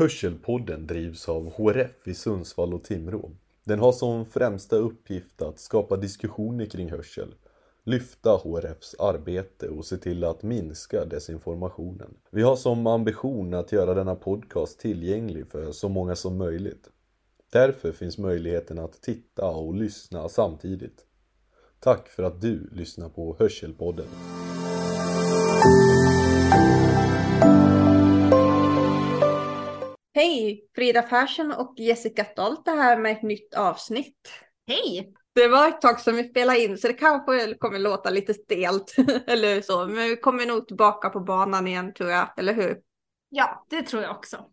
Hörselpodden drivs av HRF i Sundsvall och Timrå. Den har som främsta uppgift att skapa diskussioner kring hörsel, lyfta HRFs arbete och se till att minska desinformationen. Vi har som ambition att göra denna podcast tillgänglig för så många som möjligt. Därför finns möjligheten att titta och lyssna samtidigt. Tack för att du lyssnar på Hörselpodden. Hej! Frida Persson och Jessica Stolte här med ett nytt avsnitt. Hej! Det var ett tag som vi spelade in så det kanske kommer låta lite stelt eller så. Men vi kommer nog tillbaka på banan igen tror jag, eller hur? Ja, det tror jag också.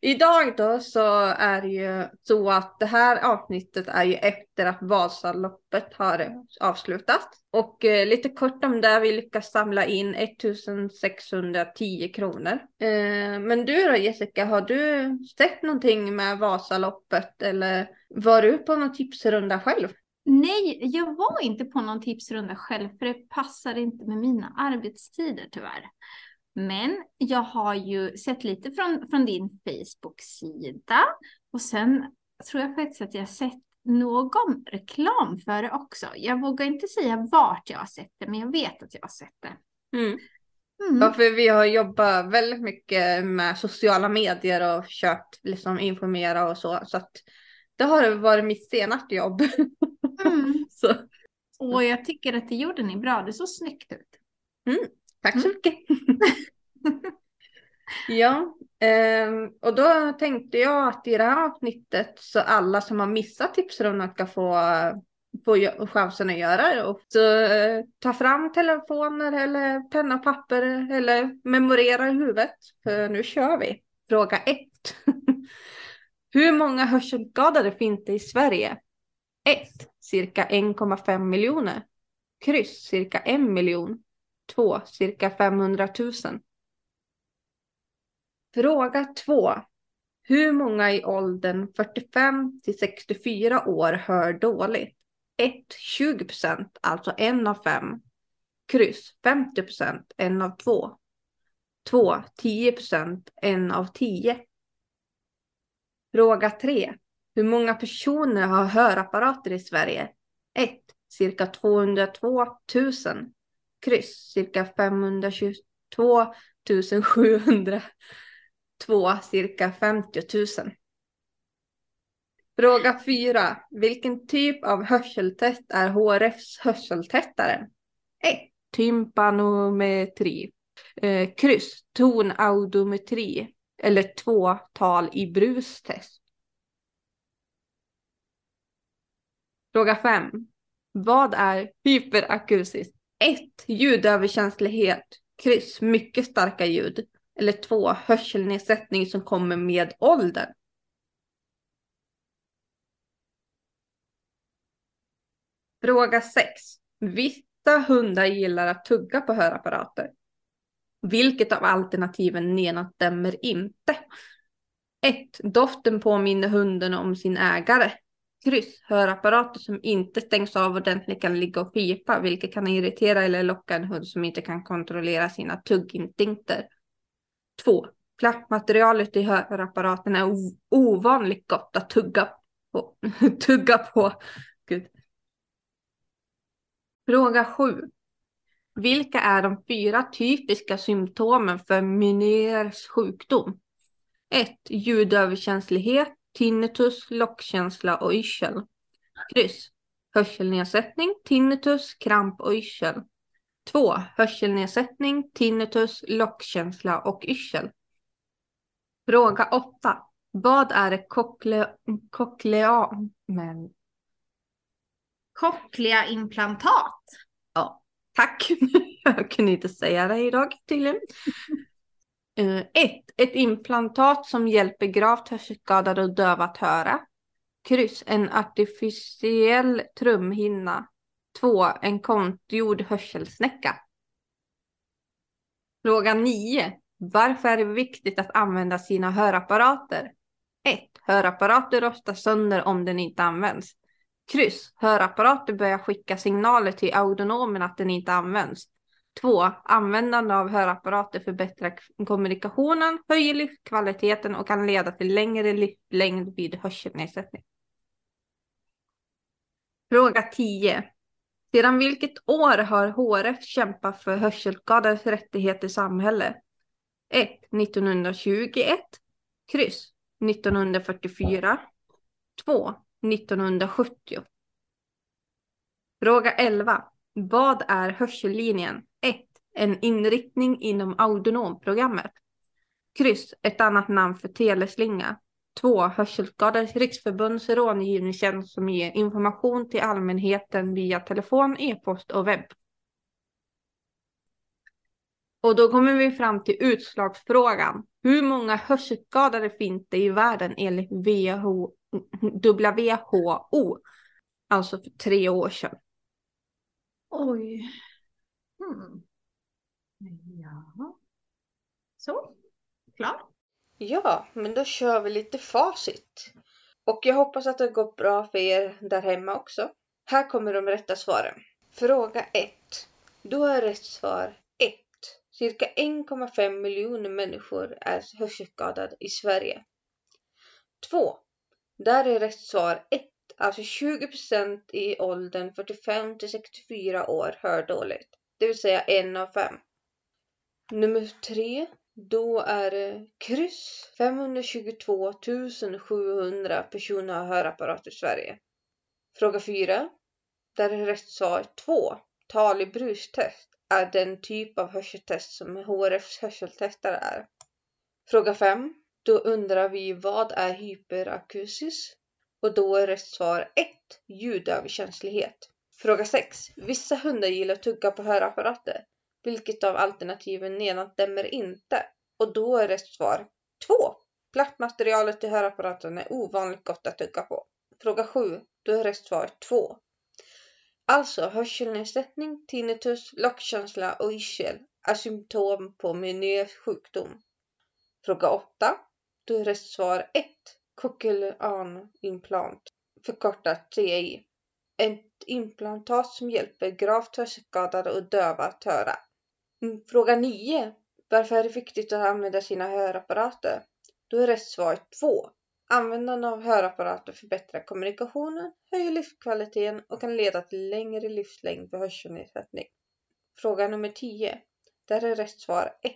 Idag då så är det ju så att det här avsnittet är ju efter att Vasaloppet har avslutats. Och eh, lite kort om det, vi lyckas samla in 1610 kronor. Eh, men du då Jessica, har du sett någonting med Vasaloppet eller var du på någon tipsrunda själv? Nej, jag var inte på någon tipsrunda själv för det passar inte med mina arbetstider tyvärr. Men jag har ju sett lite från, från din Facebook-sida och sen tror jag faktiskt att jag har sett någon reklam för det också. Jag vågar inte säga vart jag har sett det, men jag vet att jag har sett det. Mm. Mm. Ja, för vi har jobbat väldigt mycket med sociala medier och försökt liksom informera och så. Så att det har varit mitt senaste jobb. Mm. så. Och jag tycker att det gjorde ni bra, det såg snyggt ut. Mm. Tack så mycket. ja, um, och då tänkte jag att i det här avsnittet så alla som har missat tipsrundan ska få, få chansen att göra det. Och så uh, ta fram telefoner eller penna och papper eller memorera i huvudet. För nu kör vi. Fråga ett. Hur många hörselskadade finns det i Sverige? 1. Cirka 1,5 miljoner. Kryss cirka 1 miljon. 2. Cirka 500 000. Fråga 2. Hur många i åldern 45 till 64 år hör dåligt? 1. 20 procent, alltså en av fem. Kryss 50 procent, en av två. 2. 10 procent, en av tio. Fråga 3. Hur många personer har hörapparater i Sverige? 1. Cirka 202 000 kryss cirka 522 702 cirka 50 000. Fråga 4. Vilken typ av hörseltest är HRFs hörseltestare? 1. Tympanometri. Eh, kryss. Tonaudometri. Eller 2. Tal i brustest. Fråga 5. Vad är hyperakustiskt? 1. Ljudöverkänslighet. Kryss. Mycket starka ljud. Eller 2. Hörselnedsättning som kommer med åldern. Fråga 6. Vissa hundar gillar att tugga på hörapparater. Vilket av alternativen nedan stämmer inte? 1. Doften påminner hunden om sin ägare kryss. Hörapparater som inte stängs av ordentligt kan ligga och pipa, vilket kan irritera eller locka en hund som inte kan kontrollera sina tugginstinkter. 2. Plattmaterialet i hörapparaten är ovanligt gott att tugga på. tugga på. Gud. Fråga 7. Vilka är de fyra typiska symptomen för Meniers sjukdom? 1. Ljudöverkänslighet tinnitus, lockkänsla och yrsel. Kryss. Hörselnedsättning, tinnitus, kramp och yrsel. 2. Hörselnedsättning, tinnitus, lockkänsla och yrsel. Fråga 8. Vad är cochlea... cochlea men... Cochlea-implantat? Ja, tack. Jag kunde inte säga det idag tydligen. Eh, 1. Ett implantat som hjälper gravt hörselskadade och döva att höra. Kryss. En artificiell trumhinna. 2. En konstgjord hörselsnäcka. Fråga 9. Varför är det viktigt att använda sina hörapparater? 1. Hörapparater rostar sönder om den inte används. Kryss. Hörapparater börjar skicka signaler till autonomen att den inte används. 2. Användande av hörapparater förbättrar kommunikationen, höjer livskvaliteten och kan leda till längre livslängd vid hörselnedsättning. Fråga 10. Sedan vilket år har HRF kämpat för hörselskadades rättigheter i samhället? 1. 1921. Kryss. 1944. 2. 1970. Fråga 11. Vad är hörsellinjen? 1. En inriktning inom audionomprogrammet. Kryss. Ett annat namn för teleslinga. 2. Hörselskadades riksförbunds rådgivningstjänst som ger information till allmänheten via telefon, e-post och webb. Och då kommer vi fram till utslagsfrågan. Hur många hörselskadade finns det i världen enligt WHO, WHO alltså för tre år sedan? Oj. Hmm. Ja. Så, klar. Ja, men då kör vi lite facit. Och jag hoppas att det har gått bra för er där hemma också. Här kommer de rätta svaren. Fråga 1. Då är rätt svar 1. Cirka 1,5 miljoner människor är hörselskadade i Sverige. 2. Där är rätt svar 1. Alltså 20% i åldern 45 till 64 år hör dåligt. Det vill säga en av fem. Nummer 3. Då är det kryss. 522 700 personer har hörapparat i Sverige. Fråga 4. Där är rätt svar 2. Talig brustest är den typ av hörseltest som HRFs hörseltestare är. Fråga 5. Då undrar vi vad är hyperakusis? Och då är rätt svar 1. Ljudöverkänslighet. Fråga 6. Vissa hundar gillar att tugga på hörapparater. Vilket av alternativen nedan stämmer inte? Och då är rätt svar 2. Plattmaterialet i hörapparaten är ovanligt gott att tugga på. Fråga 7. Då är rätt svar 2. Alltså hörselnedsättning, tinnitus, lockkänsla och yrsel är symptom på Menieres sjukdom. Fråga 8. Då är rätt svar 1. Cochlean implant, förkortat CI. Ett implantat som hjälper gravt hörselskadade och döva att höra. Mm, fråga 9. Varför är det viktigt att använda sina hörapparater? Då är rätt svar 2. Användande av hörapparater förbättrar kommunikationen, höjer livskvaliteten och kan leda till längre livslängd vid hörselnedsättning. Fråga nummer 10. Där är rätt svar 1.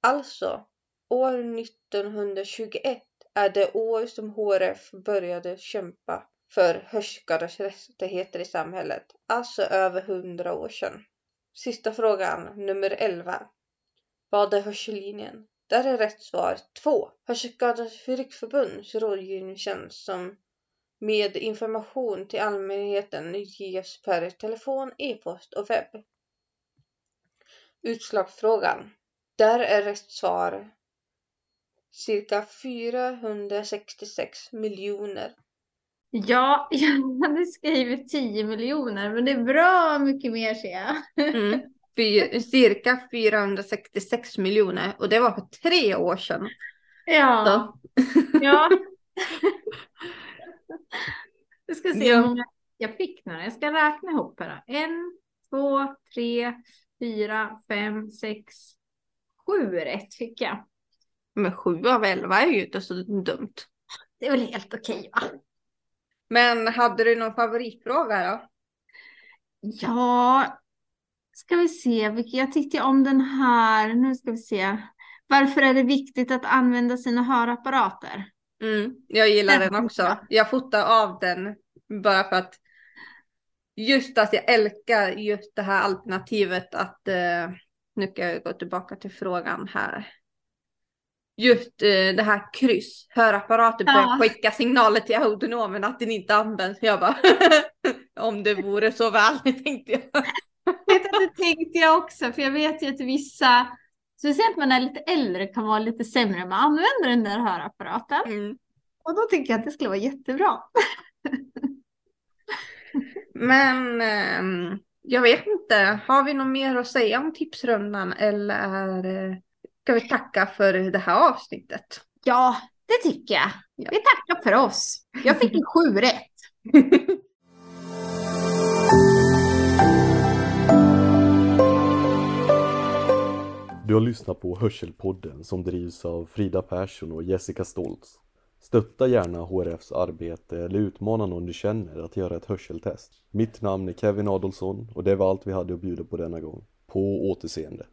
Alltså, år 1921 är det år som HRF började kämpa för hörselskadades rättigheter i samhället, alltså över 100 år sedan. Sista frågan, nummer 11. Vad är hörsellinjen? Där är rätt svar 2. Hörselskadades riksförbunds rådgivningstjänst som med information till allmänheten ges per telefon, e-post och webb. Utslagsfrågan. Där är rätt svar cirka 466 miljoner. Ja, jag hade skrivit 10 miljoner, men det är bra mycket mer ser jag. Mm. Fy, cirka 466 miljoner och det var för tre år sedan. Ja. Så. ja. Vi ska se hur många jag fick nu. Jag ska räkna ihop här. En, två, tre, fyra, fem, sex, sju rätt fick jag. Men sju av elva är ju inte så dumt. Det är väl helt okej va? Men hade du någon favoritfråga då? Ja, ska vi se, jag tyckte om den här. Nu ska vi se. Varför är det viktigt att använda sina hörapparater? Mm, jag gillar Den den också. Jag fotar av den bara för att just att jag älskar just det här alternativet att eh, nu ska jag gå tillbaka till frågan här. Just eh, det här kryss, hörapparater börjar Ja. skicka signaler till autonomen att den inte används. Jag bara, om det vore så väl, tänkte jag. Vet det tänkte jag också, för jag vet ju att vissa, speciellt när man är lite äldre, kan vara lite sämre med att använda den där hörapparaten. Mm. Och då tycker jag att det skulle vara jättebra. Men ehm, jag vet inte, har vi något mer att säga om tipsrundan eller eh, ska vi tacka för det här avsnittet? Ja, det tycker jag. Ja. Vi tackar för oss. Jag fick en sju rätt. Du har lyssnat på Hörselpodden som drivs av Frida Persson och Jessica Stoltz. Stötta gärna HRFs arbete eller utmana någon du känner att göra ett hörseltest. Mitt namn är Kevin Adolfsson och det var allt vi hade att bjuda på denna gång. På återseende.